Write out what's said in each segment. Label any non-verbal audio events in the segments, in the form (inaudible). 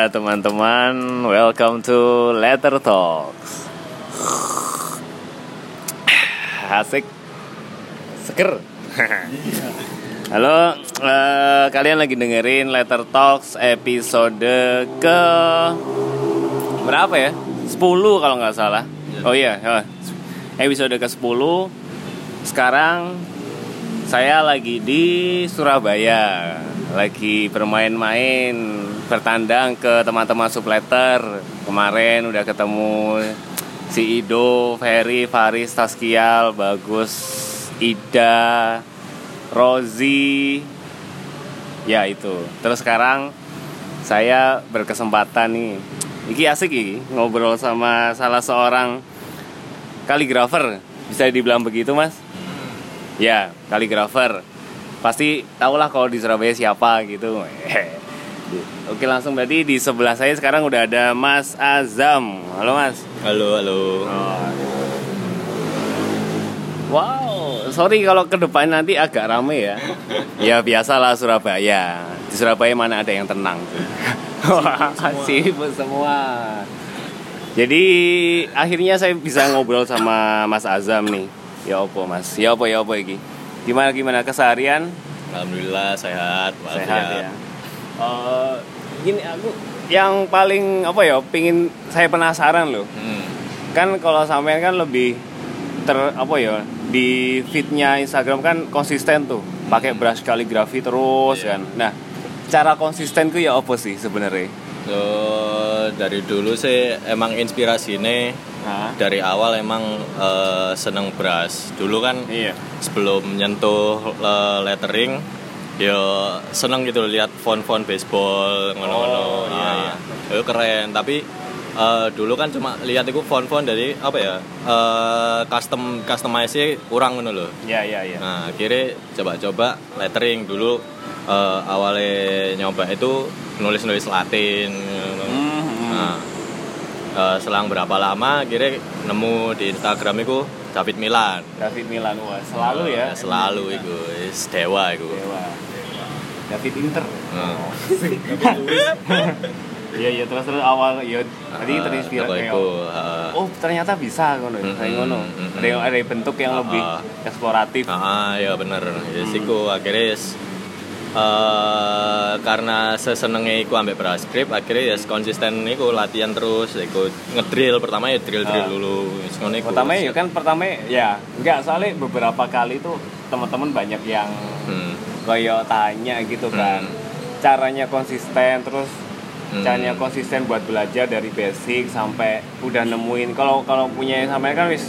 Ya teman-teman, welcome to Letter Talks. Asik, seger. (laughs) Halo, eh, kalian lagi dengerin Letter Talks episode ke berapa ya? 10 kalau nggak salah. Oh iya, oh. episode ke 10 Sekarang saya lagi di Surabaya Lagi bermain-main Bertandang ke teman-teman subletter Kemarin udah ketemu Si Ido, Ferry, Faris, Taskial, Bagus, Ida, Rozi. Ya itu. Terus sekarang saya berkesempatan nih. Iki asik iki ngobrol sama salah seorang kaligrafer. Bisa dibilang begitu mas? Ya kaligrafer pasti tahulah kalau di Surabaya siapa gitu (laughs) oke langsung berarti di sebelah saya sekarang udah ada Mas Azam halo Mas Halo, halo. wow sorry kalau ke depan nanti agak rame ya (laughs) ya biasalah Surabaya di Surabaya mana ada yang tenang (laughs) sibuk semua. Jadi akhirnya saya bisa ngobrol sama Mas Azam nih. Ya opo Mas? Ya opo ya opo iki? Gimana gimana keseharian? Alhamdulillah sehat, Sehat walafiat. ya. Eh, gini aku yang paling apa ya? Pingin saya penasaran loh. Hmm. Kan kalau sampean kan lebih ter apa ya? Di feednya Instagram kan konsisten tuh, pakai brush kaligrafi terus Iya. kan. Nah, cara konsistenku ya apa sih sebenarnya? So, dari dulu sih emang inspirasinya Hah? dari awal emang eh, seneng beras. Dulu kan Iya. sebelum nyentuh eh, lettering, ya seneng gitu lihat font-font baseball Oh, ngono-ngono. iya, Nah, itu keren. Tapi eh, dulu kan cuma lihat itu font-font dari apa ya? eh, custom customize kurang ngono loh. Iya, iya, iya. Nah, akhirnya coba-coba lettering dulu eh, awalnya nyoba itu nulis-nulis Latin. gitu. Hmm, hmm. Nah, eh, selang berapa lama akhirnya nemu di Instagram itu David Milan. David Milan wah selalu ya. Selalu itu, is dewa itu. Dewa. David Inter. (laughs) Hmm. Iya iya terus terus awal ya tadi Ah, terinspirasi kayak ah. oh ternyata bisa ngono Mm-mm, kayak ngono. Ada yang ada bentuk yang Ah, lebih ah. eksploratif. Ah, ya bener. Ya siku akhirnya yes, eh, karena sesenengnya iku ambek braskrip akhirnya ya konsisten iku latihan terus iku ngedrill pertama ya drill drill Ah. dulu Wis ngono iku. Pertama ya kan pertama ya enggak soalnya beberapa kali tuh teman-teman banyak yang Hmm. kayak tanya gitu kan. Hmm. Caranya konsisten terus Hmm. caranya konsisten buat belajar dari basic sampai udah nemuin kalau kalau punya sampai kan wis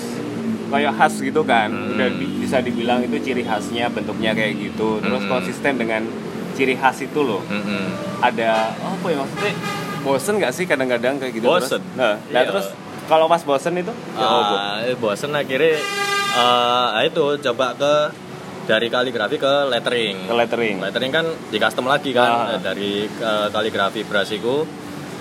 kayak khas gitu kan Hmm. udah bi- bisa dibilang itu ciri khasnya bentuknya kayak gitu terus Hmm. konsisten dengan ciri khas itu loh Mm-mm. ada apa ya maksudnya bosen nggak sih kadang-kadang kayak gitu Bosen? terus nah, nah Iya. terus kalau pas bosen itu ya apa? Ah, eh, bosen akhirnya eh, itu coba ke dari kaligrafi ke lettering. ke lettering Lettering kan di custom lagi kan Ah. dari eh, kaligrafi brasiku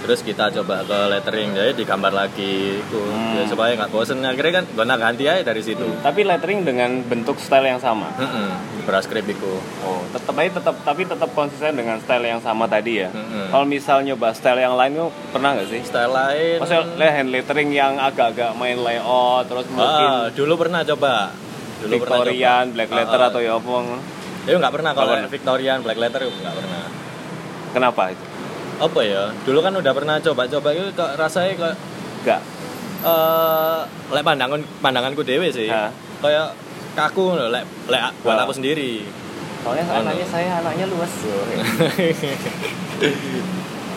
terus kita coba ke lettering jadi digambar lagi itu Hmm. ya, supaya nggak bosen akhirnya kan guna ganti aja dari situ tapi lettering dengan bentuk style yang sama Mm-mm, braskrip itu Oh, tetap aja tetap tapi tetap konsisten dengan style yang sama tadi ya. Mm-mm. Kalau misal nyoba style yang lain tuh pernah nggak sih? style lain Maksudnya hand lettering yang agak-agak main layout terus mungkin ah, dulu pernah coba dulu Victorian, black letter Ah, atau ya apa? itu nggak pernah kalau pernah. Victorian black letter itu nggak pernah Kenapa itu? apa ya dulu kan udah pernah coba-coba itu kok rasanya kok Enggak. eh lek pandangan pandanganku dewe sih Hah? kayak kaku lho, lek lek buat Wah. aku sendiri Soalnya Anu. anaknya saya anaknya luas.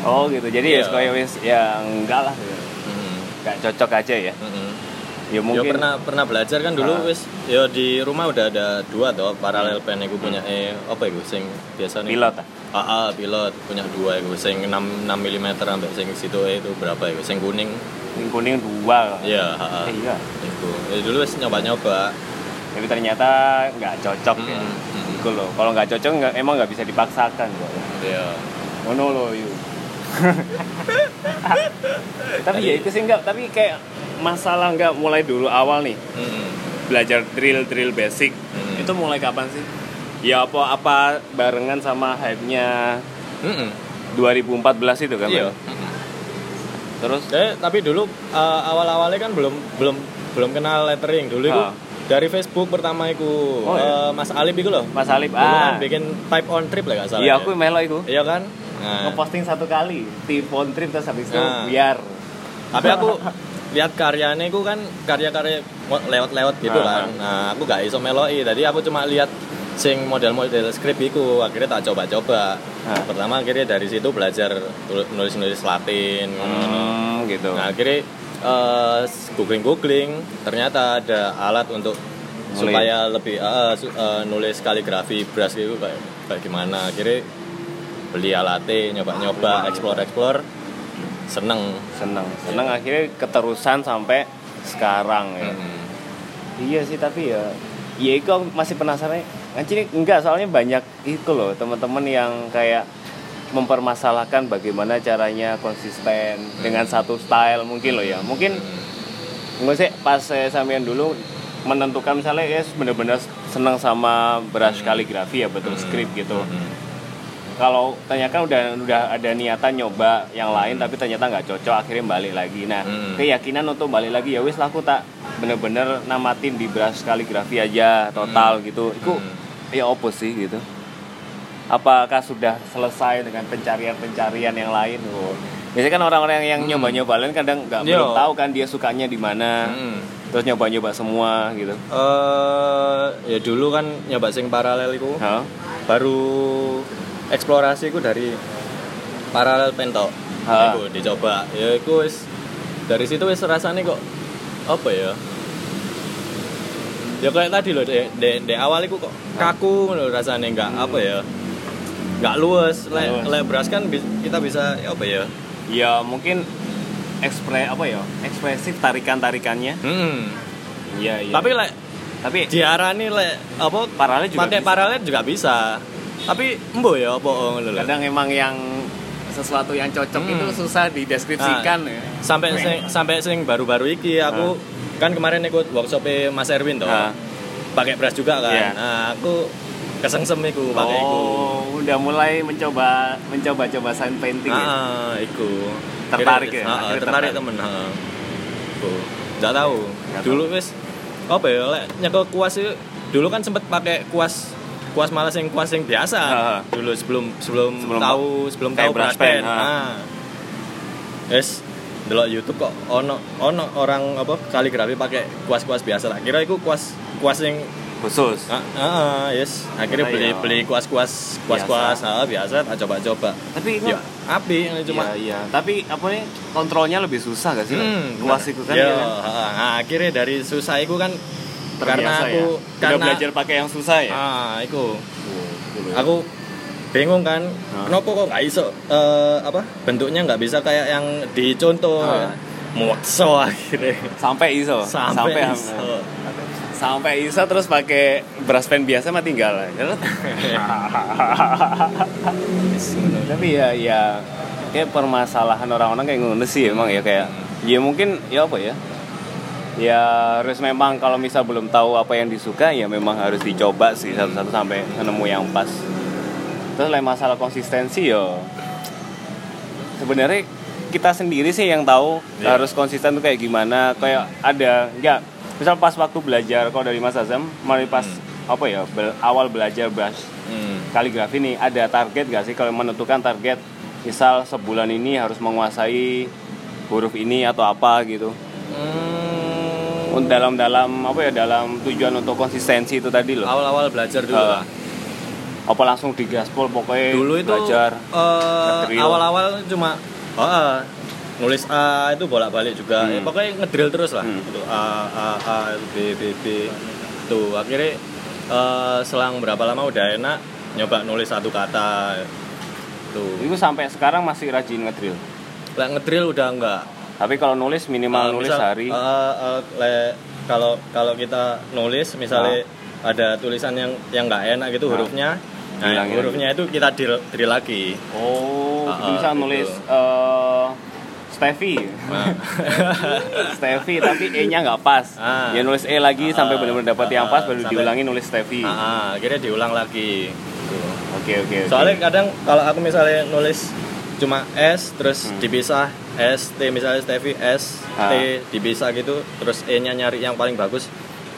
oh gitu. Jadi ya Iya. kayak wis ya enggak lah. Mm, Enggak cocok aja ya. mm-mm. Ya Ya mungkin pernah pernah belajar kan dulu Ah. wis ya di rumah udah ada dua toh paralel pen iku punya eh apa iku sing biasa nih pilot ah. ah, pilot punya dua iku sing 6 6 mm sampai sing situ eh, itu berapa iku sing kuning Yang kuning dua. iya ah, ah. Eh, iya. itu ya, dulu wis nyoba-nyoba Tapi ternyata nggak cocok ya. Mm, mm. Gitu loh. Kalau nggak cocok nggak emang nggak bisa dipaksakan kok. iya Ngono loh yuk. (laughs) tapi ya itu sih enggak, tapi kayak masalah nggak mulai dulu awal nih Mm, belajar drill drill basic Hmm. itu mulai kapan sih? Ya apa apa barengan sama hype-nya mm-mm. 2014 itu kan? iya terus Eh, tapi dulu eh, awal-awalnya kan belum belum belum kenal lettering dulu itu Ah. dari Facebook pertama itu Oh, iya. eh, Mas Alip itu loh Mas Alip Dulu kan ah bikin type on trip lah gak salah iya ya. aku melo itu iya kan nah, ngeposting satu kali tip on trip terus habis itu Nah. biar tapi aku (laughs) lihat karyanya itu kan karya-karya lewat-lewat gitu Ah, kan. nah aku gak iso meloi tadi aku cuma lihat sing model-model skrip itu akhirnya tak coba-coba. Ah. pertama akhirnya dari situ belajar nulis-nulis Latin. Hmm, gitu. Nah akhirnya googling googling ternyata ada alat untuk Nulis. supaya lebih eh, su- eh, nulis kaligrafi brush gitu kayak kayak gimana. Akhirnya beli alatnya nyoba nyoba seneng. Seneng. Seneng akhirnya keterusan sampai sekarang ya. Mm. iya sih tapi ya ya itu masih penasaran. Anjir enggak soalnya banyak itu loh teman-teman yang kayak mempermasalahkan bagaimana caranya konsisten dengan satu style mungkin loh ya. Mungkin nggak sih pas saya sampean dulu menentukan misalnya ya bener-bener seneng sama brush kaligrafi ya betul skrip gitu. Mm. Kalau tanyakan udah udah ada niatan nyoba yang lain tapi ternyata nggak cocok akhirnya balik lagi nah Hmm. keyakinan untuk balik lagi ya wis lah aku tak bener-bener namatin di brush kaligrafi aja total gitu itu Hmm. ya opo sih gitu apakah sudah selesai dengan pencarian-pencarian yang lain oh. biasanya kan orang-orang yang Hmm. nyoba-nyoba lain kadang nggak belum tahu kan dia sukanya di mana Mm. terus nyoba-nyoba semua gitu Eh, ya dulu kan nyoba sing paralel itu Hah? baru eksplorasi ku dari paralel pentok. Ha. Iku dicoba. Ya itu wis dari situ wis rasanya kok apa ya? Ya kayak tadi loh de, de, de awal itu kok kaku loh rasanya nggak apa ya? Nggak luas le, luwes. le brush kan bis- kita bisa ya apa ya? Ya mungkin ekspre apa ya? Ekspresif tarikan-tarikannya. Hmm. iya iya. Tapi le tapi diarani le apa paralel juga pakai paralel juga bisa tapi embo ya apa ngono lho. kadang emang yang sesuatu yang cocok Hmm. itu susah dideskripsikan ya. sampai sing sampai sing baru-baru iki aku kan kemarin ikut workshop Mas Erwin toh Ah. pakai brush juga kan Iya. nah aku kesengsem iku pakai iku Oh, udah mulai mencoba mencoba-coba sign painting ya. ah iku Tertarik ya? Ah, Akhirnya tertarik tertarik. temen heeh Iku. nggak tahu dulu wis apa ya lek nyekel kuas itu dulu kan sempet pakai kuas kuas malas yang kuas yang biasa Ah. dulu sebelum sebelum, Sebelum tahu sebelum tahu pen, ah. nah Yes, delok YouTube kok ono ono orang apa kaligrafi pakai kuas-kuas biasa lah. Kira itu kuas kuas yang Khusus. ah, ah, yes. Akhirnya Karena beli ya beli kuas-kuas kuas-kuas ah, biasa tak coba-coba. Tapi itu Ya, api ini cuma Iya, iya. Tapi apa nih kontrolnya lebih susah gak sih? Hmm, Kuas itu kan. Ya kan? ah, nah, akhirnya dari susah itu kan karena Terbiasa aku ya. Udah karena belajar pakai yang susah ya. ah itu Dulu ya. aku bingung kan Ah. kenapa kok nggak iso eh, apa bentuknya nggak bisa kayak yang dicontoh Ah. muakso akhirnya sampai iso. sampai, ham- iso. sampai iso terus pakai brush pen biasa mah tinggal. (laughs) Tapi ya ya kayak permasalahan orang-orang kayak ngono sih emang ya kayak ya mungkin ya apa ya ya harus memang kalau misal belum tahu apa yang disuka ya memang harus dicoba sih satu-satu sampai nemu yang pas terus lain masalah konsistensi ya sebenarnya kita sendiri sih yang tahu Iya. harus konsisten tuh kayak gimana kayak ada ya misal pas waktu belajar kalau dari Mas Azam mulai pas apa ya bel- awal belajar brush Hmm. kaligrafi nih ada target gak sih kalau menentukan target misal sebulan ini harus menguasai huruf ini atau apa gitu Hmm. Dalam dalam apa ya dalam tujuan untuk konsistensi itu tadi loh awal-awal belajar dulu Ah. lah. apa langsung digaspol pokoknya dulu itu belajar ngedrill. awal-awal cuma oh, ah, nulis A itu bolak-balik juga Hmm. Ya, pokoknya ngedrill terus lah Hmm. Itu A A A B B B tuh akhirnya eh, selang berapa lama udah enak nyoba nulis satu kata tuh itu sampai sekarang masih rajin ngedrill lah ngedrill udah enggak tapi kalau nulis minimal Eh, nulis misal, sehari eh, eh, le- kalau kalau kita nulis misalnya ada tulisan yang yang nggak enak gitu Ah. hurufnya nah Hilangin hurufnya itu kita drill, drill lagi oh Ah, jadi bisa gitu. nulis eh Steffi Nah. (laughs) Steffi tapi E nya nggak pas Ah. ya nulis E lagi sampai Ah, benar-benar dapat yang ah, pas baru sampai- diulangi nulis Steffi Ah, ah, akhirnya diulang lagi. oke oke oke Soalnya kadang kalau aku misalnya nulis cuma S terus Hmm. dipisah S T misalnya Stevie S Ah. T dipisah gitu terus E nya nyari yang paling bagus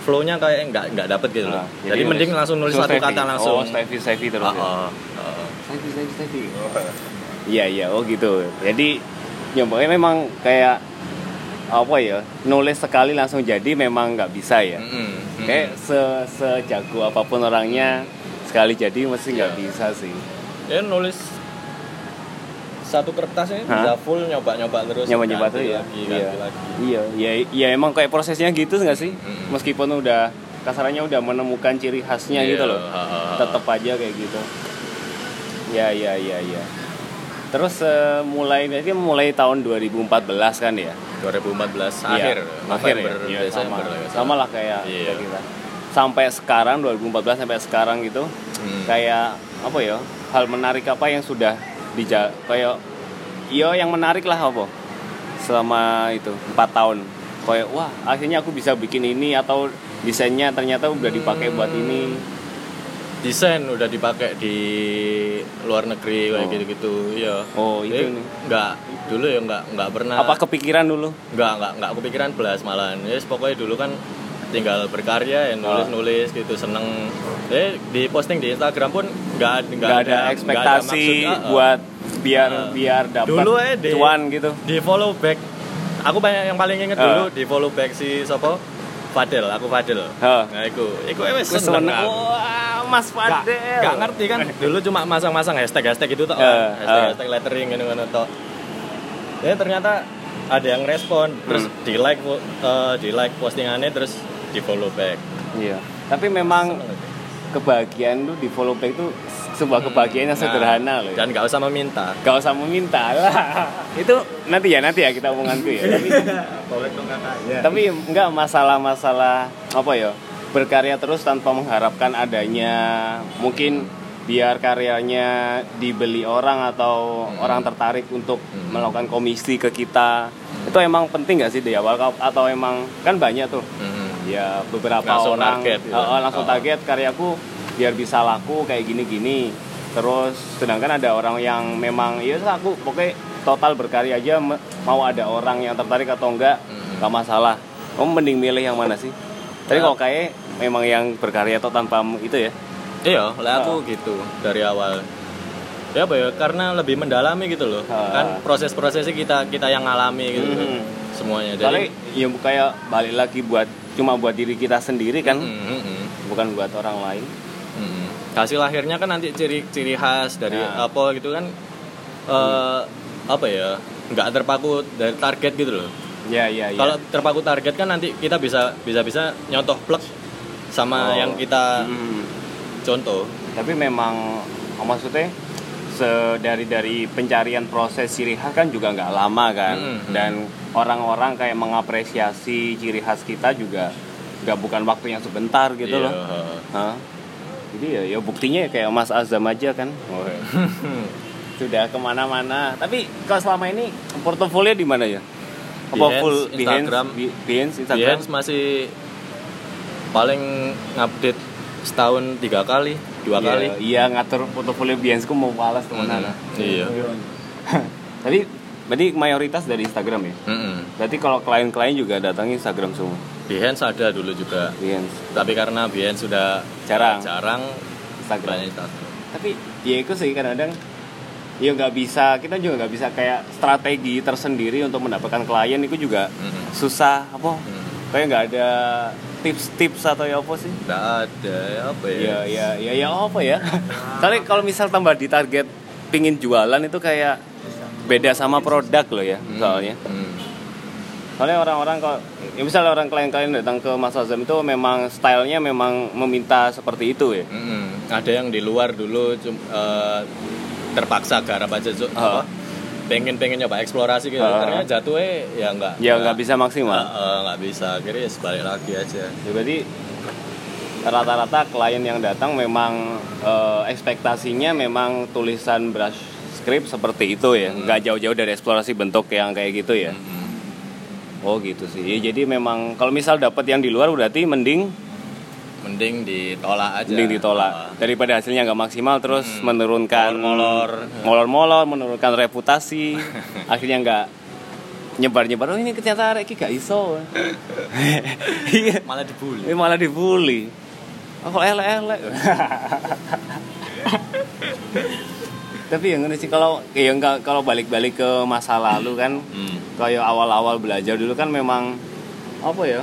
flow-nya kayak nggak nggak dapet gitu loh. Nah, Jadi, mending langsung nulis so satu Stevie. kata langsung. Oh, Stevie, Stevie terus. Ah, ya? ah. Stevie, Stevie, Stevie. Iya, iya, oh gitu. Jadi ya pokoknya memang kayak apa ya nulis sekali langsung jadi memang nggak bisa ya. Mm-mm, mm-mm. Kayak se sejago apa pun orangnya sekali jadi mesti nggak Iya. bisa sih. ya nulis satu kertasnya Hah? bisa full nyoba-nyoba terus Nyoba-nyoba tuh ya. lagi, Iya. lagi. Iya, iya, iya emang kayak prosesnya gitu nggak sih? Mm-mm. Meskipun udah kasarannya udah menemukan ciri khasnya Iya, gitu loh. Tetap aja kayak gitu. Ya, ya, ya, ya. Terus eh, mulai berarti mulai tahun 2014 kan ya? 2014 Iya, akhir akhir ya. Desember sama, ya, sama lah kayak, kayak kita. Sampai sekarang 2014 sampai sekarang gitu Hmm. kayak apa ya? Hal menarik apa yang sudah dija kayak iya yang menarik lah apa? Selama itu empat tahun. Kayak wah, akhirnya aku bisa bikin ini atau desainnya ternyata udah dipakai buat ini. desain udah dipakai di luar negeri kayak Oh. gitu-gitu iya Oh, itu Jadi, nih. nggak dulu ya nggak nggak pernah Apa kepikiran dulu? nggak nggak nggak kepikiran belas malahan ya pokoknya dulu kan tinggal berkarya ya nulis nulis gitu seneng eh di posting di Instagram pun nggak nggak Gak ada nggak ekspektasi maksud, ah, ah. buat biar Ah. biar dapat Dulu eh, di- cuan gitu. di follow back aku banyak yang paling inget Ah. dulu di follow back si Sopo Fadel aku Fadel Hah. nah itu itu wes Gue seneng seneng. aku. Wah, Mas Gak, Fadel. gak ngerti kan (laughs) dulu cuma masang-masang hashtag hashtag gitu toh Eh, hashtag eh. hashtag lettering gitu gitu toh ya ternyata ada yang respon terus Hmm. di like di like postingannya terus di follow back Iya. Tapi memang kebahagiaan tuh di follow back tuh sebuah kebahagiaan yang Nah, sederhana loh. ya. dan gak usah meminta Gak usah meminta lah. (laughs) itu nanti ya nanti ya kita omongan tuh ya. Tapi, tapi enggak masalah-masalah apa ya berkarya terus tanpa mengharapkan adanya mungkin biar karyanya dibeli orang atau Hmm. orang tertarik untuk Hmm. melakukan komisi ke kita itu emang penting gak sih di awal atau emang kan banyak tuh Mhm. Ya beberapa Langsung orang target gitu. Oh, oh, langsung Oh. target karyaku biar bisa laku kayak gini-gini terus sedangkan ada orang yang memang ya aku pokoknya total berkarya aja mau ada orang yang tertarik atau enggak Mhm. nggak masalah kamu mending milih yang mana sih tapi Ya. kok kayak memang yang berkarya atau tanpa itu ya iya lah Oh. aku gitu dari awal ya apa ya karena lebih mendalami gitu loh Ah. kan proses-prosesnya kita kita yang ngalami gitu Mhm. semuanya Soalnya jadi ya kayak balik lagi buat cuma buat diri kita sendiri kan mhm. bukan buat orang lain Mm-mm. hasil akhirnya kan nanti ciri-ciri khas dari Nah. apa gitu kan eh apa ya nggak terpaku dari target gitu loh ya ya ya kalau terpaku target kan nanti kita bisa bisa bisa nyontoh plek sama Oh. yang kita Mhm. contoh tapi memang maksudnya se dari dari pencarian proses ciri khas kan juga nggak lama kan. Mm-mm. dan orang-orang kayak mengapresiasi ciri khas kita juga nggak bukan waktu yang sebentar gitu Iya, loh. Hah? jadi ya, ya buktinya ya kayak Mas Azam aja kan. (laughs) Sudah ke mana-mana. Tapi kalau selama ini portofolio di mana ya? Apa full Instagram. Behance, Be- Behance Instagram? Behance masih paling ngupdate setahun tiga kali dua Iya, kali iya ngatur portofolio Behance ku mau balas teman Mm, iya (laughs) Tapi berarti mayoritas dari Instagram ya? Mm-mm. Berarti kalau klien-klien juga datang Instagram semua. Behance ada dulu juga Behance, tapi karena Behance sudah Jarang. jarang Instagram. Instagram Tapi ya itu sih kadang-kadang ya nggak bisa kita juga nggak bisa kayak strategi tersendiri untuk mendapatkan klien itu juga Mm-mm. susah apa Mm. kayak nggak ada tips-tips atau ya apa sih Nggak ada ya apa ya? ya ya ya ya apa ya (laughs) kali kalau misal tambah di target pingin jualan itu kayak beda sama produk loh ya Hmm. soalnya Hmm. Soalnya orang-orang kalau ya misalnya orang klien-klien datang ke Mas Azam itu memang stylenya memang meminta seperti itu ya. Mm-mm. Ada yang di luar dulu cum- eh, terpaksa garap aja. Ah. apa? Pengen pengen nyoba eksplorasi gitu. Ah. Ternyata jatuhnya ya enggak. Ya nggak bisa maksimal. Eh, nggak bisa. Akhirnya ya sebalik lagi aja. Ya, berarti rata-rata klien yang datang memang eh, ekspektasinya memang tulisan brush script seperti itu ya. Hmm. Nggak jauh-jauh dari eksplorasi bentuk yang kayak gitu ya. Mm-mm. Oh gitu sih. Ya, jadi memang kalau misal dapat yang di luar berarti mending mending ditolak aja. Mending ditolak. Ah. daripada hasilnya nggak maksimal terus menurunkan Molor-molor. molor-molor menurunkan reputasi. (laughs) Akhirnya nggak nyebar-nyebar. Oh ini ternyata Reki gak iso. Malah dibully. Malah dibully. Oh kok elek-elek. Tapi yang ini sih kalau ya enggak kalau balik-balik ke masa lalu kan Hmm. kayak awal-awal belajar dulu kan memang apa ya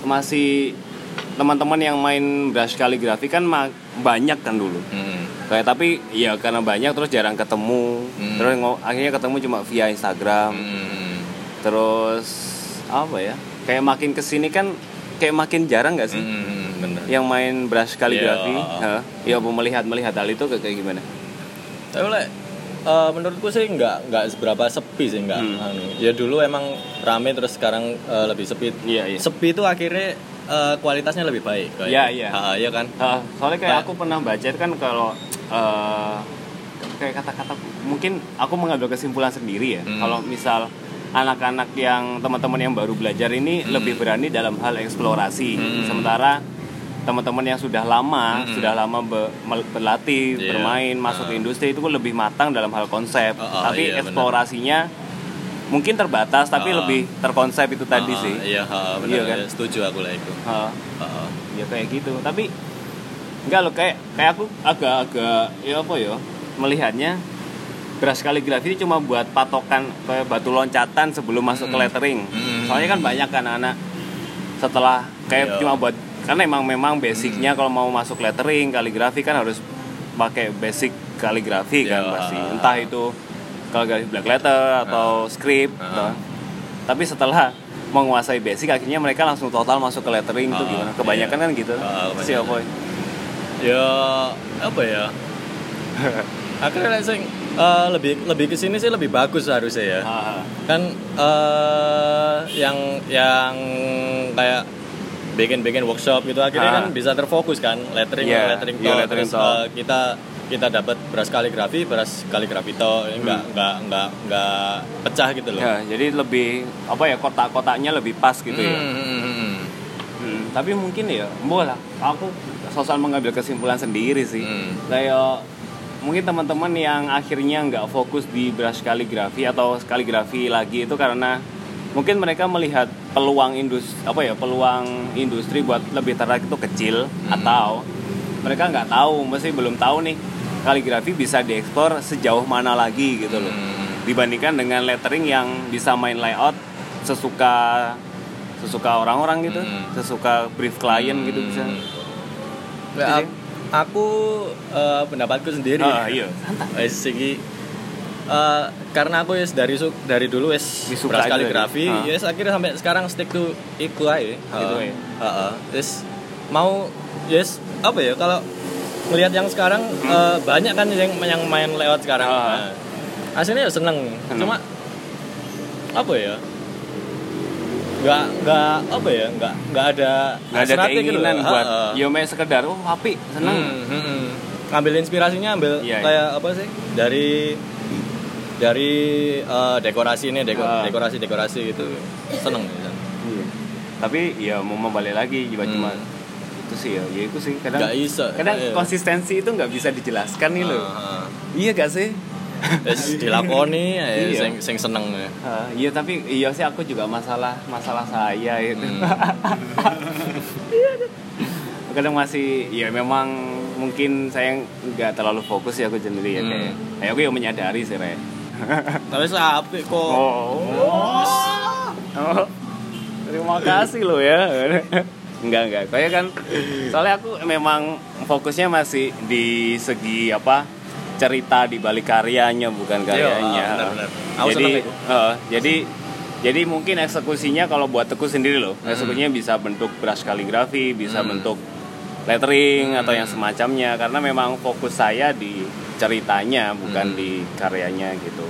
masih teman-teman yang main brush kaligrafi kan banyak kan dulu Hmm. kayak tapi ya karena banyak terus jarang ketemu Hmm. terus akhirnya ketemu cuma via Instagram Hmm. terus apa ya kayak makin ke sini kan kayak makin jarang nggak sih Hmm, bener yang main brush kaligrafi Iya. ya melihat melihat hal itu kayak gimana Tapi eh, menurutku sih nggak nggak seberapa sepi sih nggak. Hmm. anu. Ya dulu emang rame terus sekarang eh, lebih sepi. Iya, iya. Sepi itu akhirnya eh, kualitasnya lebih baik. Iya, iya. Iya kan. Ah, soalnya kayak aku pernah baca itu kan kalau eh, kayak kata-kata mungkin aku mengambil kesimpulan sendiri ya Hmm. kalau misal anak-anak yang teman-teman yang baru belajar ini Hmm. lebih berani dalam hal eksplorasi Hmm. sementara teman-teman yang sudah lama Hmm. sudah lama be- berlatih Iya. bermain masuk Ah. industri itu lebih matang dalam hal konsep Oh, oh, tapi iya, benar. eksplorasinya mungkin terbatas tapi Ah. lebih terkonsep itu tadi Ha, sih Iya, ha, benar. Iya kan? ya, setuju aku lah itu. Ha, ha. ya kayak gitu tapi enggak loh kayak kayak aku agak-agak ya apa ya melihatnya beras kaligrafi ini cuma buat patokan kayak batu loncatan sebelum masuk ke Hmm. lettering Hmm. soalnya kan banyak kan anak setelah kayak Iya. cuma buat karena emang memang basicnya kalau mau masuk lettering kaligrafi kan harus pakai basic kaligrafi kan Iya. pasti entah itu kaligrafi black letter atau script Ah. atau- tapi setelah menguasai basic akhirnya mereka langsung total masuk ke lettering itu Ah, gimana kebanyakan iya. kan gitu kebanyakan. siapa Ya apa ya? (laughs) Akhirnya sing eh, lebih lebih ke sini sih lebih bagus harusnya ya. Ah, kan eh yang yang kayak bikin-bikin workshop gitu akhirnya Ah. kan bisa terfokus kan lettering Iya, lettering iya, toh, lettering terus eh, kita kita dapat beras kaligrafi beras kaligrafi toh ini nggak nggak nggak nggak pecah gitu loh ya jadi lebih apa ya kotak-kotaknya lebih pas gitu ya Hmm, hmm, hmm, hmm. Hmm, tapi mungkin ya boleh aku sosal mengambil kesimpulan sendiri sih Hmm. kayak mungkin teman-teman yang akhirnya nggak fokus di brush kaligrafi atau kaligrafi lagi itu karena mungkin mereka melihat peluang industri apa ya peluang industri buat lebih tertarik itu kecil Hmm. atau mereka nggak tahu mesti belum tahu nih kaligrafi bisa diekspor sejauh mana lagi gitu loh Hmm. dibandingkan dengan lettering yang bisa main layout sesuka sesuka orang-orang gitu Hmm. sesuka brief klien gitu bisa Ya, Jadi- ak- aku eh, pendapatku sendiri ah iya (laughs) Wes iki eh, karena aku yes dari su- dari dulu beras aja kaligrafi, gitu. yes akhirnya sampai sekarang stick to iku aja. Gitu Heeh. ya. Heeh. Yes mau yes apa ya kalau melihat yang sekarang eh, banyak kan yang yang main lewat sekarang. Ah. Nah, aslinya ya seneng. Seneng. Cuma apa ya? Nggak nggak apa ya? Nggak nggak ada nggak ada gitu keinginan loh. buat Heeh. yo main sekedar oh api seneng Hmm, hmm, hmm. Ngambil inspirasinya ambil Iya, iya. kayak apa sih? Dari dari eh, dekorasi ini, deko, Ah. dekorasi dekorasi gitu. Seneng ya. Iya. tapi ya mau membalik lagi cuma cuma Hmm. Itu sih ya ya itu sih kadang Nggak bisa, kadang iya. konsistensi itu nggak bisa dijelaskan nih loh Ah, iya gak sih Wes dilakoni (laughs) ya Iya. sing sing seneng ya. Ah, iya tapi iya sih aku juga masalah masalah saya itu Hmm. (laughs) kadang masih ya memang mungkin saya nggak terlalu fokus ya aku sendiri ya Hmm. kayak aku yang menyadari sih re (laughs) Tapi sampai kok. oh. Oh. terima kasih lo ya enggak enggak kayak kan soalnya aku memang fokusnya masih di segi apa cerita di balik karyanya bukan karyanya Iya, benar-benar. Aku jadi seneng itu. eh, jadi jadi mungkin eksekusinya kalau buat teku sendiri loh Hmm. eksekusinya bisa bentuk brush kaligrafi bisa bentuk lettering atau Hmm. yang semacamnya karena memang fokus saya di ceritanya bukan Hmm. di karyanya gitu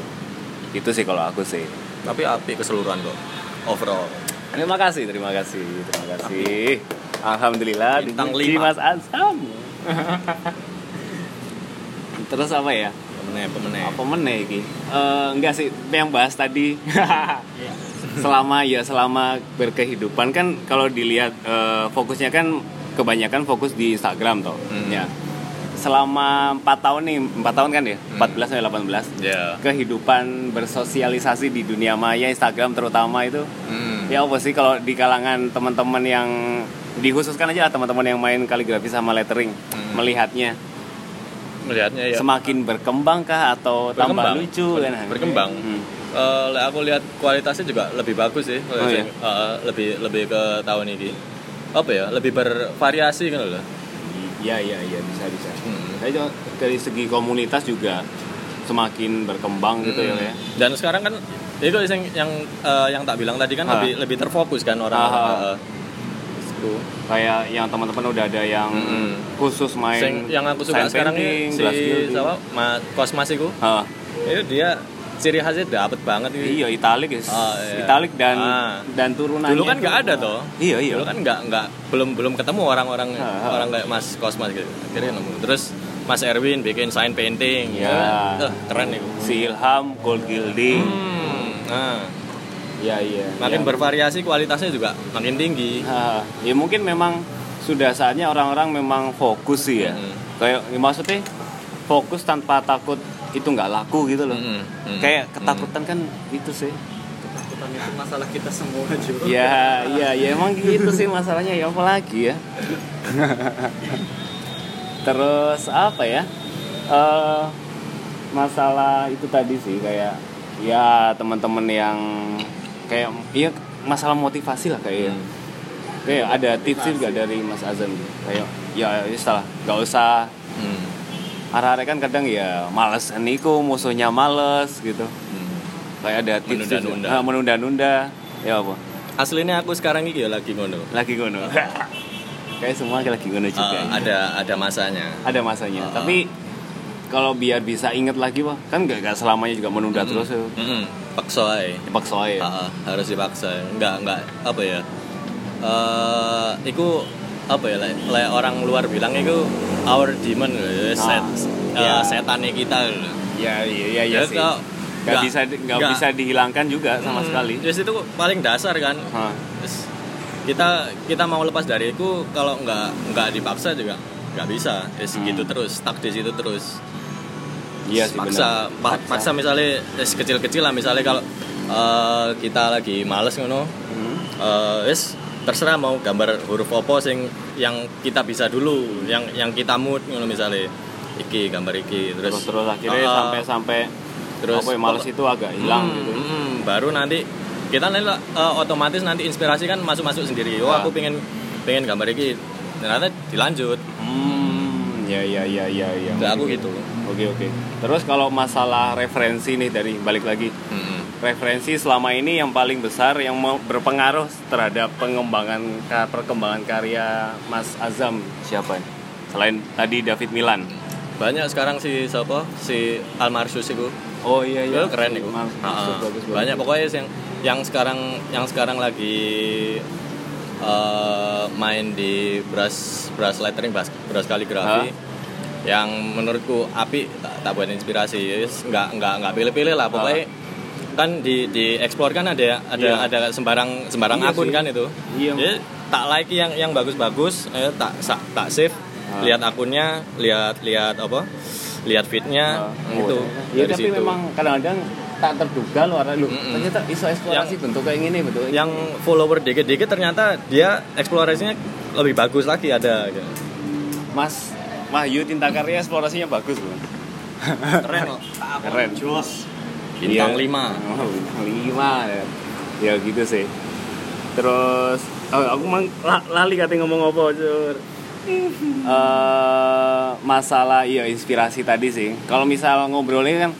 itu sih kalau aku sih Tapi api keseluruhan kok. Overall. Terima kasih terima kasih terima kasih alhamdulillah Bintang dipuji lima. Mas Ansam terus apa ya Pemenang, pemenang. apa meneh iki Eh, enggak sih yang bahas tadi selama ya selama berkehidupan kan kalau dilihat eh, fokusnya kan kebanyakan fokus di Instagram toh. Hmm. Ya. Selama 4 tahun nih, 4 tahun kan ya? Hmm. 14 sampai 18. Ya. Kehidupan bersosialisasi di dunia maya Instagram terutama itu Hmm. Ya apa sih kalau di kalangan teman-teman yang dikhususkan aja teman-teman yang main kaligrafi sama lettering Hmm. melihatnya Melihatnya ya. semakin berkembang kah atau tambah Berkembang. lucu Ber- kan? berkembang. Hmm. Le- aku lihat kualitasnya juga lebih bagus sih. Oh, iya? Eh, lebih lebih ke tahun ini. Apa ya? Lebih bervariasi kan loh. Iya iya iya bisa bisa. Hmm. Dari segi komunitas juga semakin berkembang gitu ya Hmm. ya. Dan sekarang kan itu yang yang eh, yang tak bilang tadi kan Ah. lebih lebih terfokus kan orang. Eh, itu. Kayak yang teman-teman udah ada yang Hmm. khusus main Sing yang aku suka sekarang ini si siapa? Ma, Kosmas itu. Itu dia ciri khasnya dapet banget ini. iya italik guys. Ah, iya. Italik dan Ah. dan turunannya. Dulu kan nggak ada toh. Iya iya. Dulu kan nggak nggak belum belum ketemu orang-orang orang kayak Mas Kosmas gitu. Akhirnya nemu. Terus Mas Erwin bikin sign painting. Ya. Eh, keren nih. Si Ilham Gold Gilding. Hmm. Nah, Iya iya. makin Yang- bervariasi kualitasnya juga makin tinggi. Ah, ya mungkin memang sudah saatnya orang-orang memang fokus sih ya. Mm. Kayak ya maksudnya fokus tanpa takut itu nggak laku gitu loh. Mm, mm, Kayak ketakutan kan itu sih. ketakutan itu masalah kita semua juga Ya, iya, ya emang gitu sih masalahnya ya apa lagi ya. Terus apa ya? Eh masalah itu tadi sih kayak ya teman-teman yang kayak iya masalah motivasi lah kayak Hmm. kayak ada tips juga dari Mas Azam kayak ya ya salah nggak usah Hmm. arah-arah kan kadang ya males niku musuhnya males gitu Hmm. kayak ada tips. Menunda-nunda. Ah, menunda-nunda ya apa Aslinya aku sekarang ini ya lagi ngono. lagi ngono (laughs) kayak semua lagi ngono juga ya. ada ada masanya. ada masanya Ah. tapi kalau biar bisa inget lagi wah kan gak, gak selamanya juga menunda Mm-mm. terus ya Mm-mm. Paksa aja. dipaksa aja Ah, ah, harus dipaksa nggak nggak apa ya eh itu apa ya like, like orang luar bilang itu our demon Ah, set iya. eh, setannya kita ya iya iya iya Ya, sih kalau gak, nggak- bisa nggak bisa dihilangkan juga sama Hmm, sekali yes, itu paling dasar kan. Yes. kita kita mau lepas dari itu kalau nggak nggak dipaksa juga nggak bisa yes, Hmm. gitu terus stuck di situ terus iya sih paksa, benar. pa- paksa misalnya yes, kecil-kecil lah misalnya kalau eh, kita lagi males ngono Hmm. eh wis terserah mau gambar huruf apa sing yang kita bisa dulu yang yang kita mood ngono misalnya iki gambar iki terus terus terus akhirnya Ah, ah. sampai sampai terus apa ya males itu agak hilang Hmm, gitu hmm, baru nanti kita nanti eh, otomatis nanti inspirasi kan masuk masuk sendiri oh Ah. aku pengen pengen gambar iki ternyata dilanjut. Hmm ya ya ya ya ya. Kayak aku gitu. Oke oke. Terus kalau masalah referensi nih dari balik lagi. Hmm. referensi selama ini yang paling besar yang berpengaruh terhadap pengembangan perkembangan karya Mas Azam. Siapa? Selain tadi David Milan. banyak sekarang si siapa? Si Almarsus itu. Oh iya itu keren itu bagus, bagus. banyak pokoknya yang yang sekarang yang sekarang lagi eh, main di brush brush lettering brush, brush kaligrafi yang menurutku api tak, tak buat inspirasi nggak nggak nggak pilih-pilih lah pokoknya kan di di explore kan ada ada Iya. ada sembarang sembarang Iya akun sih. kan itu Iya. Jadi, tak like yang yang bagus-bagus eh, tak sa- tak save Ah. lihat akunnya lihat lihat apa lihat feednya gitu Ya Dari tapi situ. memang kadang-kadang tak terduga loh lu. Mm-mm. Ternyata iso eksplorasi bentuk kayak gini betul. yang follower dikit-dikit ternyata dia eksplorasinya lebih bagus lagi ada gitu. Mas Wahyu Tinta Karya eksplorasinya bagus loh. (laughs) keren kok Keren. jos bintang Iya. 5 Oh, bintang lima ya. Ya gitu sih. Terus oh, aku mang la- lali katanya ngomong apa, Cur. Eh, masalah iya inspirasi tadi sih. Kalau misal ngobrolnya kan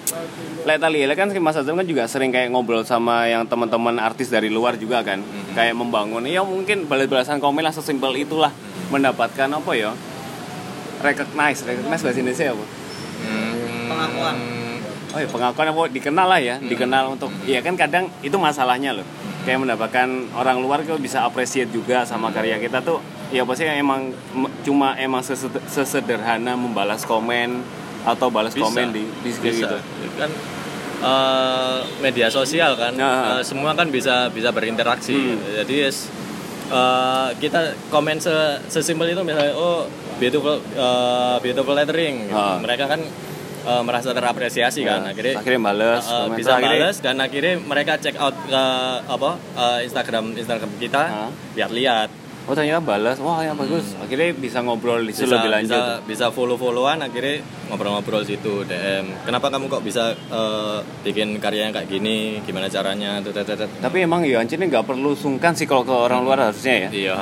Lihat tali kan Mas Azam kan juga sering kayak ngobrol sama yang teman-teman artis dari luar juga kan. Kayak membangun ya mungkin balas-balasan komen lah sesimpel itulah mendapatkan apa ya? Recognize, recognize bahasa Indonesia apa? Pengakuan. Oh ya pengakuan apa dikenal lah ya, dikenal untuk ya kan kadang itu masalahnya loh. Kayak mendapatkan orang luar kok bisa appreciate juga sama karya kita tuh ya pasti emang cuma emang sesed- sesederhana membalas komen atau balas Bisa. komen di di bisa gitu. kan eh, media sosial kan Nah. Eh, semua kan bisa bisa berinteraksi Hmm. jadi yes, eh, kita komen se sesimpel itu misalnya oh beautiful eh, beautiful lettering gitu. Ah. mereka kan eh, merasa terapresiasi kan akhirnya akhirnya bales eh, komentar, bisa akhirnya- bales dan akhirnya mereka check out ke apa eh, Instagram Instagram kita Ah. lihat-lihat oh ternyata balas. Wah yang bagus. Akhirnya bisa ngobrol di situ bisa, lebih lanjut. bisa, bisa follow-followan akhirnya ngobrol-ngobrol situ DM kenapa kamu kok bisa eh, bikin karyanya kayak gini? Gimana caranya? Tuh. tapi emang ya ini nggak perlu sungkan sih kalau ke orang luar harusnya ya. Iya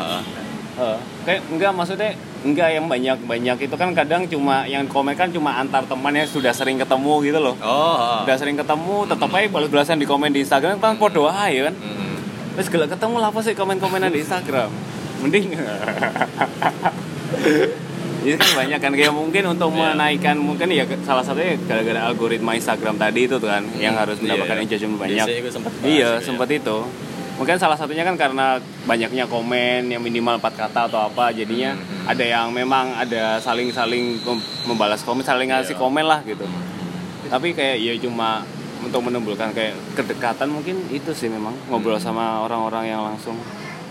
Heeh. kayak enggak maksudnya enggak yang banyak banyak itu kan kadang cuma yang komen kan cuma antar teman yang sudah sering ketemu gitu loh. Oh udah sering ketemu tetap aja balas-balasan di komen di Instagram kan podo aja kan? Mm. terus gak ketemu lah apa sih komen-komenan di Instagram mending Ini kan banyak kan kayak mungkin untuk Iya. menaikkan mungkin ya salah satunya gara-gara algoritma Instagram tadi itu tuh kan yang harus Iya, mendapatkan iya. engagement banyak. Bahas Iya, sempat itu. Mungkin salah satunya kan karena banyaknya komen yang minimal 4 kata atau apa jadinya Hmm, ada yang memang ada saling-saling mem- membalas komen, saling ngasih Iya. komen lah gitu. Tapi kayak ya cuma untuk menimbulkan kayak kedekatan mungkin itu sih memang ngobrol Hmm. sama orang-orang yang langsung.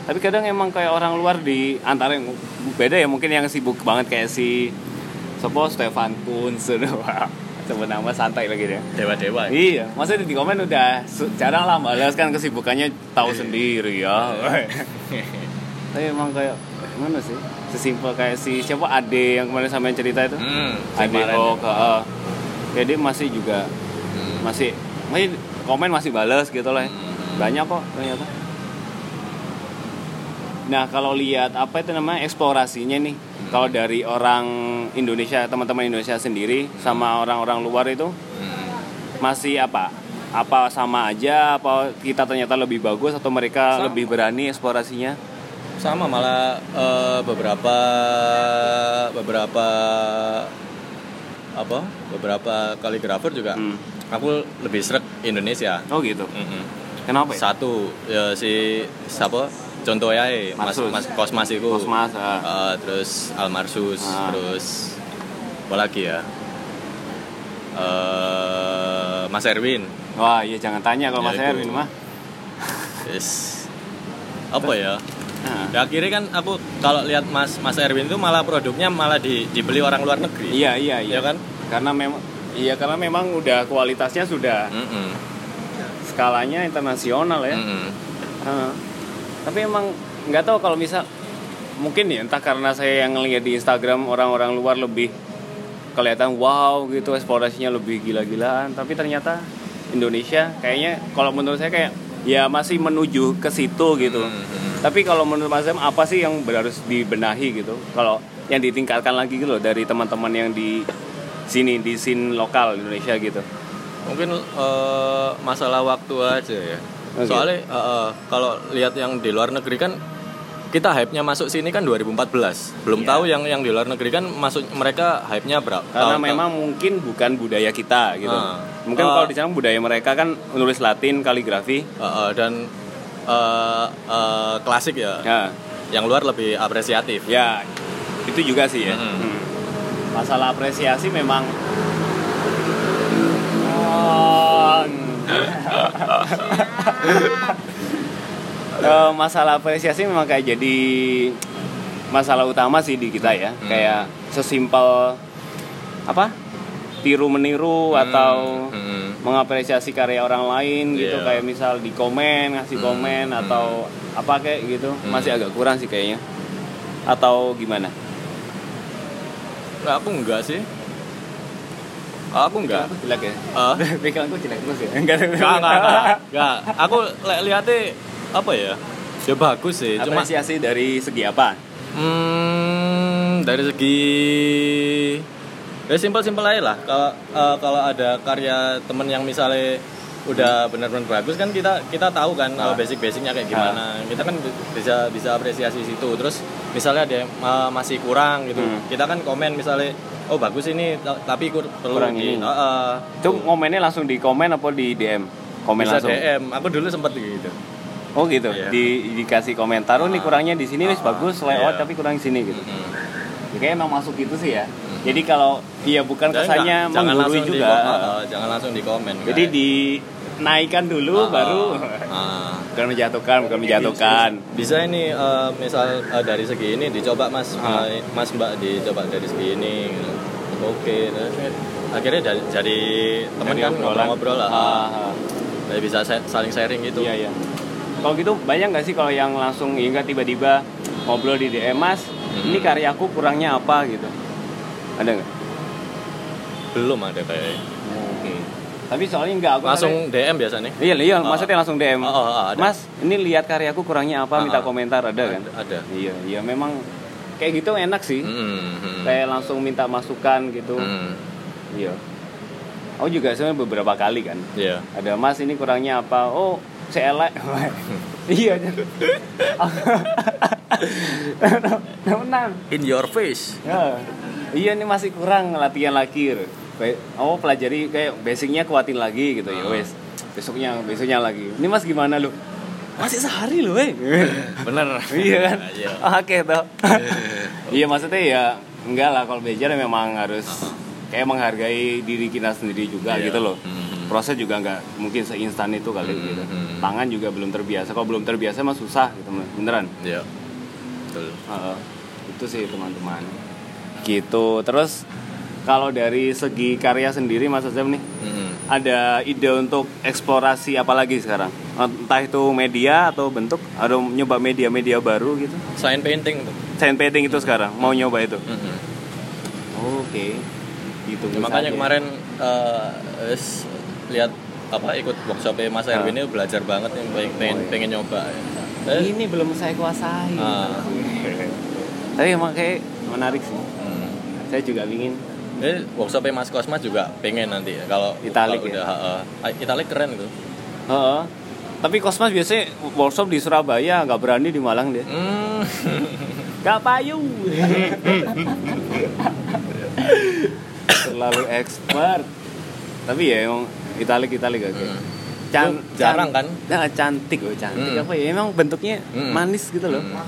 Tapi kadang emang kayak orang luar di antara yang beda ya mungkin yang sibuk banget kayak si Sopo Stefan Kun (laughs) sebut nama santai lagi deh. dewa-dewa Iya, maksudnya di komen udah jarang lah balas kan kesibukannya tahu sendiri ya. (laughs) Tapi emang kayak gimana sih? Sesimpel kayak si siapa Ade yang kemarin sampean cerita itu. hmm, Ade oh ke uh, jadi masih juga Hmm. masih masih komen masih balas gitu lah. Hmm. Banyak kok ternyata. Nah, kalau lihat apa itu namanya eksplorasinya nih. Kalau dari orang Indonesia, teman-teman Indonesia sendiri sama orang-orang luar itu Hmm. masih apa? Apa sama aja? Apa kita ternyata lebih bagus atau mereka Sama. lebih berani eksplorasinya? sama malah eh, beberapa beberapa apa beberapa kaligrafer juga Hmm. aku lebih seret Indonesia Oh gitu. Mm-mm. Kenapa ya? satu ya si siapa contohnya ya mas Marsus. mas kosmas itu Kosmas. Eh, terus almarsus Ah. terus apa lagi ya Eh, Mas Erwin Wah, iya jangan tanya kalau Ya, Mas itu. Erwin mah. yes apa ya Nah, Ya akhirnya kan aku kalau lihat Mas Mas Erwin itu malah produknya malah di, dibeli orang luar negeri. iya iya iya. Ya kan? Karena memang iya karena memang udah kualitasnya sudah Mm-mm. skalanya internasional ya. Mm-mm. Heeh. Tapi emang nggak tahu kalau misal mungkin ya entah karena saya yang ngeliat di Instagram orang-orang luar lebih kelihatan wow gitu eksplorasinya lebih gila-gilaan tapi ternyata Indonesia kayaknya kalau menurut saya kayak ya masih menuju ke situ gitu. Mm-mm. Tapi kalau menurut Mas Em apa sih yang harus dibenahi gitu? Kalau yang ditingkatkan lagi gitu loh dari teman-teman yang di sini di scene lokal Indonesia gitu. Mungkin eh, masalah waktu aja ya. Oke. Soalnya eh, eh, kalau lihat yang di luar negeri kan kita hype-nya masuk sini kan 2014. Belum Iya. tahu yang yang di luar negeri kan masuk mereka hype-nya berapa? Karena tahun- memang mungkin bukan budaya kita gitu. Ah. Mungkin Ah. kalau di sana budaya mereka kan menulis Latin, kaligrafi. Eh, eh, dan eh, eh, klasik ya. Ya, Yang luar lebih apresiatif. ya itu juga sih ya. Mm-mm. Hmm. Masalah apresiasi memang Oh. (laughs) Eh, masalah apresiasi memang kayak jadi masalah utama sih di kita ya. Hmm. Kayak sesimpel apa? Tiru meniru atau Mm-mm. mengapresiasi karya orang lain gitu Iya. kayak misal di komen ngasih Hmm, komen hmm. atau apa kayak gitu Hmm. masih agak kurang sih kayaknya atau gimana Nah, aku enggak sih. Aku enggak. Aku jelek ya Ah? (laughs) pikiranku jelek terus ya (laughs) enggak Enggak, enggak, enggak. Enggak. Aku li- lihatnya apa ya? Ya bagus sih. Cuma apresiasi dari segi apa hmm, dari segi ya simpel-simpel aja lah. Kalau eh, kalau ada karya temen yang misalnya udah benar-benar bagus kan kita kita tahu kan Ah. oh, basic-basicnya kayak gimana. Kita kan bisa bisa apresiasi situ. Terus misalnya ada yang eh, masih kurang gitu. Hmm. Kita kan komen misalnya oh bagus ini ta- tapi perlu Kurang di ini. eh, itu ngomennya langsung di komen apa di DM komen bisa langsung DM. Aku dulu sempat gitu. oh gitu Iya. di dikasih komentar oh ini Ah. kurangnya di sini Ah. bagus layout Iya. tapi kurang di sini gitu Hmm. Ya, kayaknya emang masuk gitu sih ya jadi kalau iya bukan kesannya menggurui di juga komen, eh, jangan langsung di komen. Jadi guys. di naikkan dulu Ah, baru ah. bukan menjatuhkan bukan menjatuhkan bisa ini eh, misal eh, dari segi ini dicoba mas Ah. Mas mbak dicoba dari segi ini gitu. oke terus akhirnya dari jadi teman kan ngobrol-ngobrol lah Ah, ah. Jadi bisa sa- saling sharing gitu Iya iya. Kalau gitu banyak nggak sih kalau yang langsung hingga tiba-tiba ngobrol di DM Mas, ini Hmm. karyaku kurangnya apa gitu? Ada nggak? belum ada kayak. Tapi soalnya nggak aku langsung DM biasanya Iya iya, Ah. maksudnya langsung DM. Oh, oh, oh, ada. Mas, ini lihat karyaku kurangnya apa? Ah, Minta ah. komentar ada kan? ada Iya iya, memang kayak gitu enak sih. Hmm, hmm. Kayak langsung minta masukan gitu. Hmm, Iya. Aku juga sebenarnya beberapa kali kan. iya Ada Mas ini kurangnya apa? Oh, saya elek. (laughs) iya. (laughs) Tenang. in your face Ya. Iya ini masih kurang latihan lagi. Kayak oh pelajari kayak basicnya kuatin lagi gitu ya Ah. wes. Besoknya besoknya lagi. Ini Mas gimana lu? Masih sehari loh, eh. (laughs) bener iya kan? (laughs) Iya. Oke toh. (laughs) iya maksudnya ya enggak lah kalau belajar memang harus kayak menghargai diri kita sendiri juga Iya. gitu loh. Mhm. Proses juga nggak mungkin seinstan itu kali Mhm. gitu. Tangan juga belum terbiasa. Kalau belum terbiasa mah susah gitu beneran. iya betul itu sih teman-teman. Gitu. Terus kalau dari segi karya sendiri Mas Azam nih Hmm. ada ide untuk eksplorasi apa lagi sekarang? Entah itu media atau bentuk, ada nyoba media-media baru gitu. selain painting tuh Sign painting itu sekarang mau nyoba itu. Hmm. Oke. Gitu. Ya, makanya kemarin eh, wis lihat apa ikut workshopnya Mas Ah. Erwin ini belajar banget nih pengen, pengen, Oh, iya. pengen nyoba Eh, ini belum saya kuasai. Ah. Tapi emang kayak menarik sih. hmm. Saya juga ingin Eh, workshopnya Mas Kosmas juga pengen nanti ya, kalau Italik kalau ya? udah heeh. Ah, Italik keren gitu. Heeh. Tapi Kosmas biasanya workshop di Surabaya nggak berani di Malang dia. Hmm. (laughs) Gak payu. Terlalu expert. Tapi ya emang italik italik oke. Hmm. Can, Itu jarang kan? Nah, cantik loh, cantik Hmm. apa ya? Emang bentuknya Hmm. manis gitu loh. Hmm.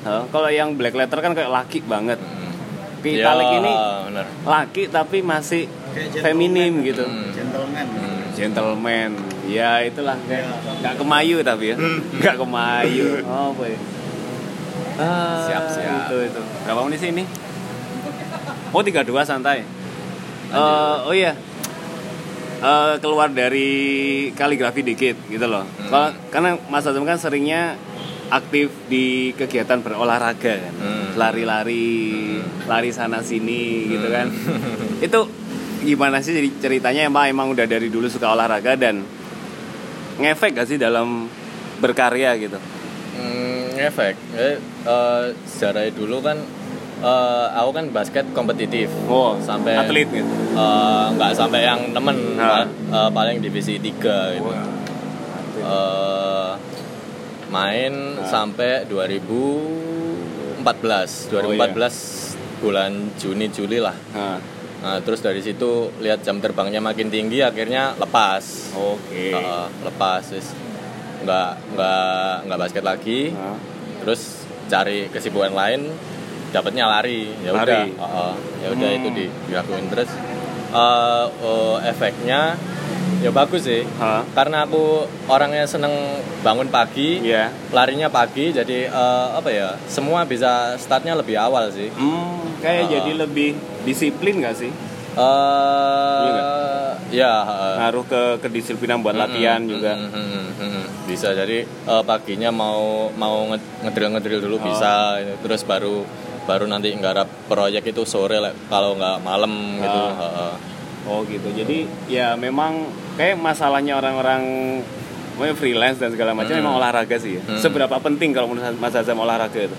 Heeh, kalau yang black letter kan kayak laki banget. Hmm. Tapi Ya, ini bener. laki tapi masih feminim gentleman. gitu. Hmm. Gentleman. Hmm. Gentleman. Ya itulah kayak nggak kemayu tapi ya. (laughs) Nggak kemayu. Oh, boy. Ah, Siap, siap. Itu itu. Berapa menit sih ini? Oh, 32 santai. Eh, oh iya. Eh, keluar dari kaligrafi dikit gitu loh. Hmm. Kalau karena Mas Azam kan seringnya aktif di kegiatan berolahraga kan. Hmm. Lari-lari, lari sana sini gitu kan. Itu gimana sih jadi ceritanya emang emang udah dari dulu suka olahraga dan ngefek gak sih dalam berkarya gitu? Hmm, efek. Eh, eh, sejarah dulu kan eh, aku kan basket kompetitif. Oh, sampai atlet gitu. eh, nggak sampai yang temen Nah. eh, paling divisi 3 gitu. Eh, main Nah. sampai 2014. 2014 bulan Juni Juli lah. Nah, Nah, terus dari situ lihat jam terbangnya makin tinggi akhirnya lepas. Oke. Eh, lepas wis nggak nggak nggak basket lagi Nah, terus cari kesibukan lain dapatnya lari ya udah Lari. Heeh. ya udah Hmm. itu di dilakuin terus eh, eh, efeknya ya bagus sih Hah? karena aku orangnya seneng bangun pagi Iya. larinya pagi jadi eh, apa ya semua bisa startnya lebih awal sih Hmm, kayak Ah. jadi lebih disiplin gak sih? eh Iya ya. Ngaruh ke kedisiplinan buat latihan Mm-mm, juga. mm-mm, mm-mm, mm-mm. bisa jadi eh, paginya mau mau nge- ngedrill ngedrill dulu Oh. bisa terus baru baru nanti nggarap proyek itu sore kalau nggak malam gitu. Heeh. Oh gitu. Jadi ya memang kayak masalahnya orang-orang freelance dan segala macam Hmm. memang olahraga sih. ya. Hmm. Seberapa penting kalau menurut Mas Azam olahraga itu?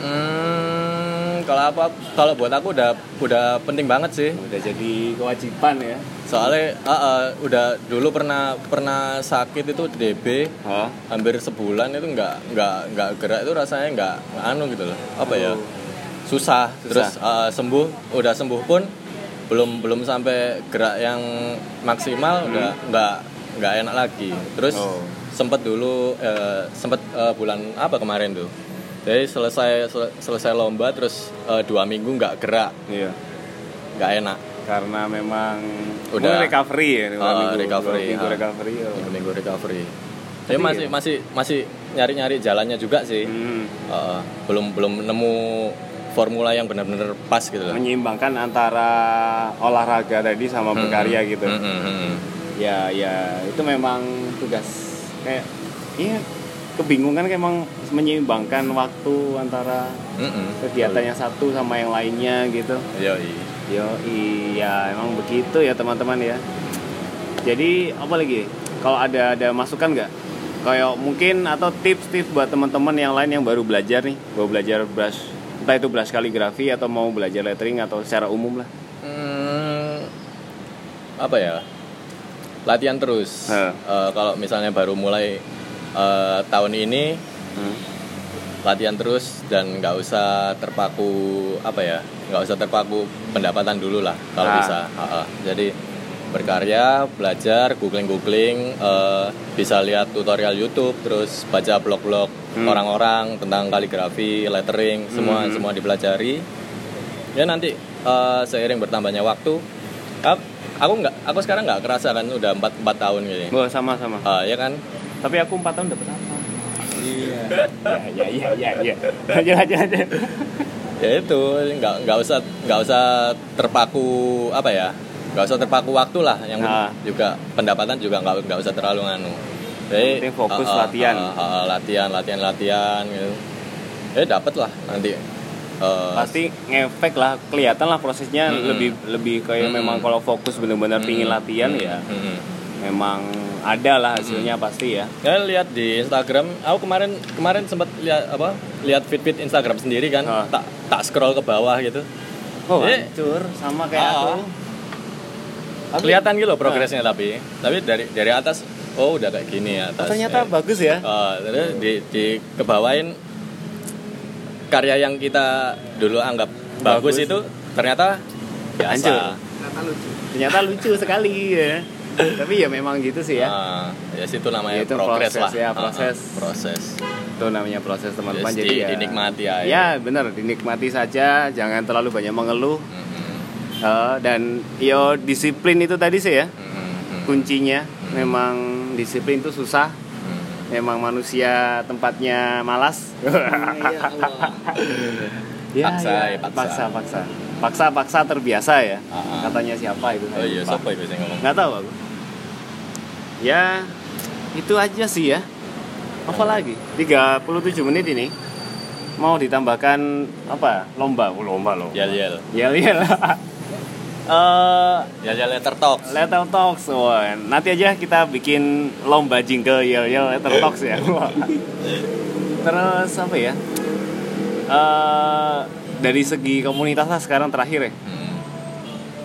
Hmm, kalau apa kalau buat aku udah udah penting banget sih Udah jadi kewajiban ya. soalnya ah, ah, udah dulu pernah pernah sakit itu DB Hah? hampir sebulan itu nggak nggak nggak gerak itu rasanya nggak anu gitu loh apa ya Oh. susah, Susah. terus uh, sembuh udah sembuh pun belum belum sampai gerak yang maksimal udah nggak nggak enak lagi terus Hmm. Oh. sempet dulu eh, sempet eh, bulan apa kemarin tuh jadi selesai sel- selesai lomba terus eh, dua minggu nggak gerak Iya. nggak enak karena memang Udah. recovery ya dua Ah, minggu, recovery, dua minggu ah. recovery oh. Minggu minggu recovery Tapi masih ya. masih masih nyari nyari jalannya juga sih Hmm, Uh, belum belum nemu formula yang benar-benar pas gitu loh menyeimbangkan antara olahraga tadi sama Hmm. berkarya gitu Hmm, hmm, hmm. ya ya itu memang tugas kayak iya kebingungan kayak emang menyeimbangkan waktu antara Hmm, hmm. kegiatan yang satu sama yang lainnya gitu Yoi. yo iya emang begitu ya teman-teman ya jadi apa lagi kalau ada ada masukan nggak kayak mungkin atau tips-tips buat teman-teman yang lain yang baru belajar nih baru belajar brush entah itu brush kaligrafi atau mau belajar lettering atau secara umum lah Hmm, apa ya latihan terus. Eh, kalau misalnya baru mulai eh, tahun ini Hmm. latihan terus dan nggak usah terpaku apa ya nggak usah terpaku pendapatan dulu lah kalau Ah. bisa Ha-ha. jadi berkarya belajar googling googling bisa lihat tutorial YouTube terus baca blog-blog Hmm. orang-orang tentang kaligrafi lettering semua Hmm. semua dipelajari. Ya nanti eh, seiring bertambahnya waktu ap- aku nggak aku sekarang nggak kerasa kan udah empat empat tahun gini Oh, sama-sama Ah, ya kan? Tapi aku empat tahun dapat apa iya. Ya ya ya ya aja aja aja ya itu nggak nggak usah nggak usah terpaku apa ya nggak usah terpaku waktu lah yang Nah. juga pendapatan juga nggak nggak usah terlalu nganu jadi penting fokus ah, ah, latihan. ah, ah, latihan latihan latihan gitu ya dapat lah nanti Eh, pasti ngefek lah kelihatan lah prosesnya Mm-mm. lebih lebih kayak Mm-mm. memang kalau fokus benar-benar pingin mm, latihan mm, ya mm, memang ada lah hasilnya pasti ya ya lihat di Instagram aku kemarin kemarin sempat lihat apa lihat feed feed Instagram sendiri kan Ah. tak tak scroll ke bawah gitu oh Eh. hancur sama kayak Ah. aku Tapi- kelihatan gitu loh progresnya tapi tapi dari dari atas oh udah kayak gini ya atas ternyata Eh. bagus ya Eh, terus di, di kebawain karya yang kita dulu anggap bagus, Bagus. itu ternyata biasa. Hancur. Ternyata lucu. ternyata lucu sekali ya (laughs) tapi ya memang gitu sih ya Ah, ya situ namanya Ya, itu progres proses lah. ya, Ah, ah, proses. proses. itu namanya proses teman-teman Yes, jadi di- ya dinikmati aja. ya benar dinikmati saja jangan terlalu banyak mengeluh Mhm, Eh, dan yo disiplin itu tadi sih ya. Mhm, mhm, kuncinya memang disiplin itu susah. Mhm. memang manusia tempatnya malas. Ya. (laughs) Ya, Paksa, ya. ya, paksa. paksa paksa. Paksa paksa terbiasa ya. Ah, ah. katanya siapa itu? Oh iya, siapa itu yang ngomong? nggak tahu aku. Ya itu aja sih ya. Apa lagi? 37 menit ini mau ditambahkan apa? Lomba. Oh, lomba loh. Yel yel. ya ya eh Yel yel letter talk. Letter Talks, wah, nanti aja kita bikin lomba jingle yo yo Letter Talks ya. Terus apa ya? Eh dari segi komunitas lah sekarang terakhir ya. Hmm.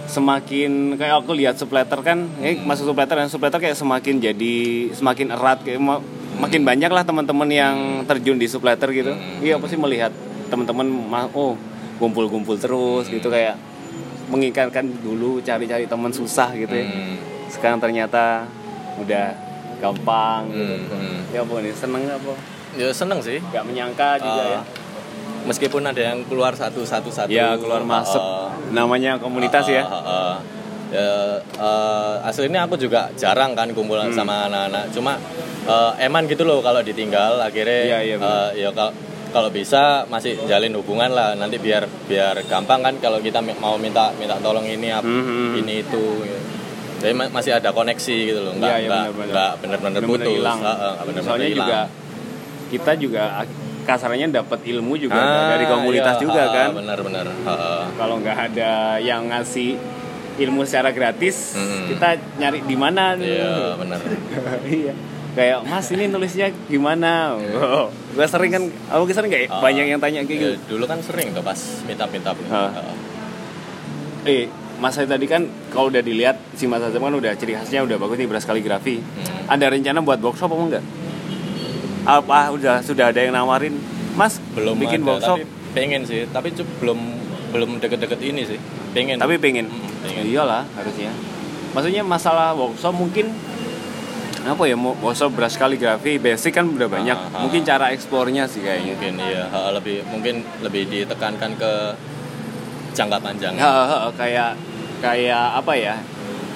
Semakin kayak aku lihat supletter kan, eh, masuk supletter dan supletter kayak semakin jadi semakin erat kayak ma- makin banyak lah teman-teman yang terjun di supletter gitu. Hmm. Iya pasti melihat teman-teman ma- oh kumpul-kumpul terus gitu kayak mengingatkan dulu cari-cari teman susah gitu ya Hmm. sekarang ternyata udah gampang gitu. Hmm, hmm. ya apa nih seneng apa Ya seneng sih. nggak menyangka juga Ah, ya Meskipun ada yang keluar satu satu ya keluar masuk ah, namanya komunitas ya Ah, ah, ah. Ya, eh, aslinya aku juga jarang kan kumpulan Hmm. sama anak-anak. Cuma eh, eman gitu loh kalau ditinggal. Akhirnya Iya, iya, eh, ya kalau kalau bisa masih jalin hubungan lah. Nanti biar biar gampang kan kalau kita mau minta minta tolong ini apa Hmm, hmm, hmm. ini itu. gitu. Jadi ma- masih ada koneksi gitu loh. Enggak Iya, iya, enggak benar-benar. enggak benar-benar Bener-bener putus. hilang benar-benar soalnya hilang. juga kita juga kasarnya dapat ilmu juga Ah, dari komunitas iya, juga ah, kan Benar-benar. Kalau nggak ada yang ngasih ilmu secara gratis Hmm. kita nyari di mana nih? Iya, benar. (laughs) iya kayak mas ini nulisnya gimana (laughs) oh, gue sering kan aku sering kayak Ah. banyak yang tanya kayak gitu Ya, dulu kan sering tuh pas minta-minta. Ah. Ah. eh mas tadi kan kalau udah dilihat si mas Azam kan udah ciri khasnya udah bagus nih beras kaligrafi Hmm. ada rencana buat workshop apa enggak apa udah sudah ada yang nawarin mas belum bikin ada, workshop tapi pengen sih tapi belum belum deket-deket ini sih pengen tapi pengen Mm, pengen. Ya iyalah harusnya maksudnya masalah workshop mungkin apa ya mau workshop beras kaligrafi basic kan udah banyak Ah, ah. mungkin cara eksplornya sih kayaknya mungkin iya ha, lebih mungkin lebih ditekankan ke jangka panjang Ya, kayak kayak apa ya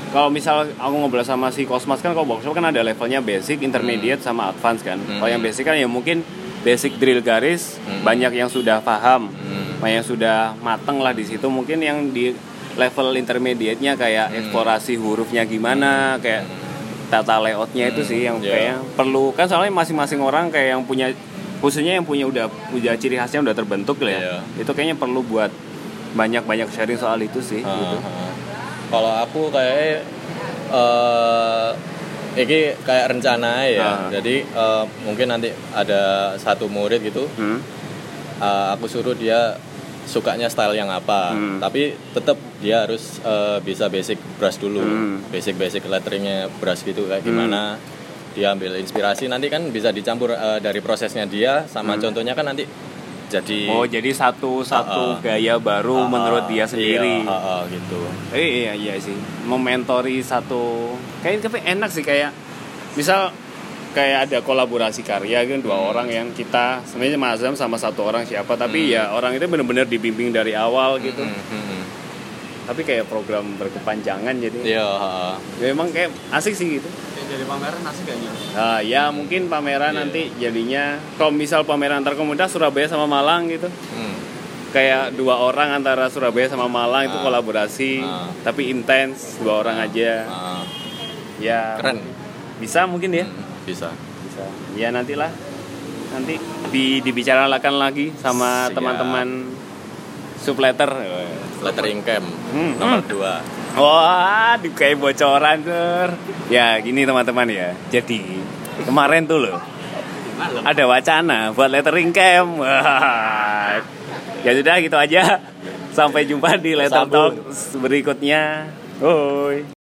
kalau misal aku ngobrol sama si Cosmas kan kalau workshop kan ada levelnya basic, intermediate sama advance kan. Hmm. Kalau yang basic kan ya mungkin basic drill garis Hmm. banyak yang sudah paham, Hmm. banyak yang sudah mateng lah di situ. Mungkin yang di level intermediate-nya kayak Hmm. eksplorasi hurufnya gimana, kayak tata layoutnya itu sih yang Iya. kayaknya perlu kan soalnya masing-masing orang kayak yang punya khususnya yang punya udah udah ciri khasnya udah terbentuk lah ya. Iya. Itu kayaknya perlu buat banyak-banyak sharing soal itu sih Ah, gitu. ah. Kalau aku kayak eh ini kayak rencana ya. Ah. Jadi eh, mungkin nanti ada satu murid gitu, Hmm. eh, aku suruh dia sukanya style yang apa. Hmm. Tapi tetap dia harus eh, bisa basic brush dulu. Hmm. Basic-basic letteringnya brush gitu kayak gimana. Dia ambil inspirasi nanti kan bisa dicampur eh, dari prosesnya dia sama contohnya kan nanti jadi Hmm. Oh jadi satu satu Ah, ah. gaya baru Ah, menurut dia sendiri. Iya, ah, ah, gitu. Eh, iya iya sih. Mementori satu kayak tapi enak sih kayak misal kayak ada kolaborasi karya kan dua Hmm. orang yang kita sebenarnya mazam sama satu orang siapa tapi Hmm. ya orang itu benar-benar dibimbing dari awal gitu. Hmm, hmm, hmm. Tapi kayak program berkepanjangan jadi Iya, ah, ah. memang kayak asik sih gitu. Jadi pameran asik kayaknya. Nah, ya mungkin pameran Iya. nanti jadinya kalau misal pameran antar komunitas Surabaya sama Malang gitu. Hmm. kayak dua orang antara Surabaya sama Malang itu Ah. kolaborasi Ah. tapi intens dua orang aja Ah, ya keren. bisa mungkin ya Hmm, bisa. bisa. Ya nantilah. Nanti di dibicarakan lagi sama teman-teman subletter. Lettering camp Hmm, nomor hmm. 2. wah kayak bocoran Ter. ya gini teman-teman ya. Jadi kemarin tuh loh ada wacana buat lettering camp. Wah. ya sudah gitu aja. Sampai jumpa di letter talk berikutnya. Hoi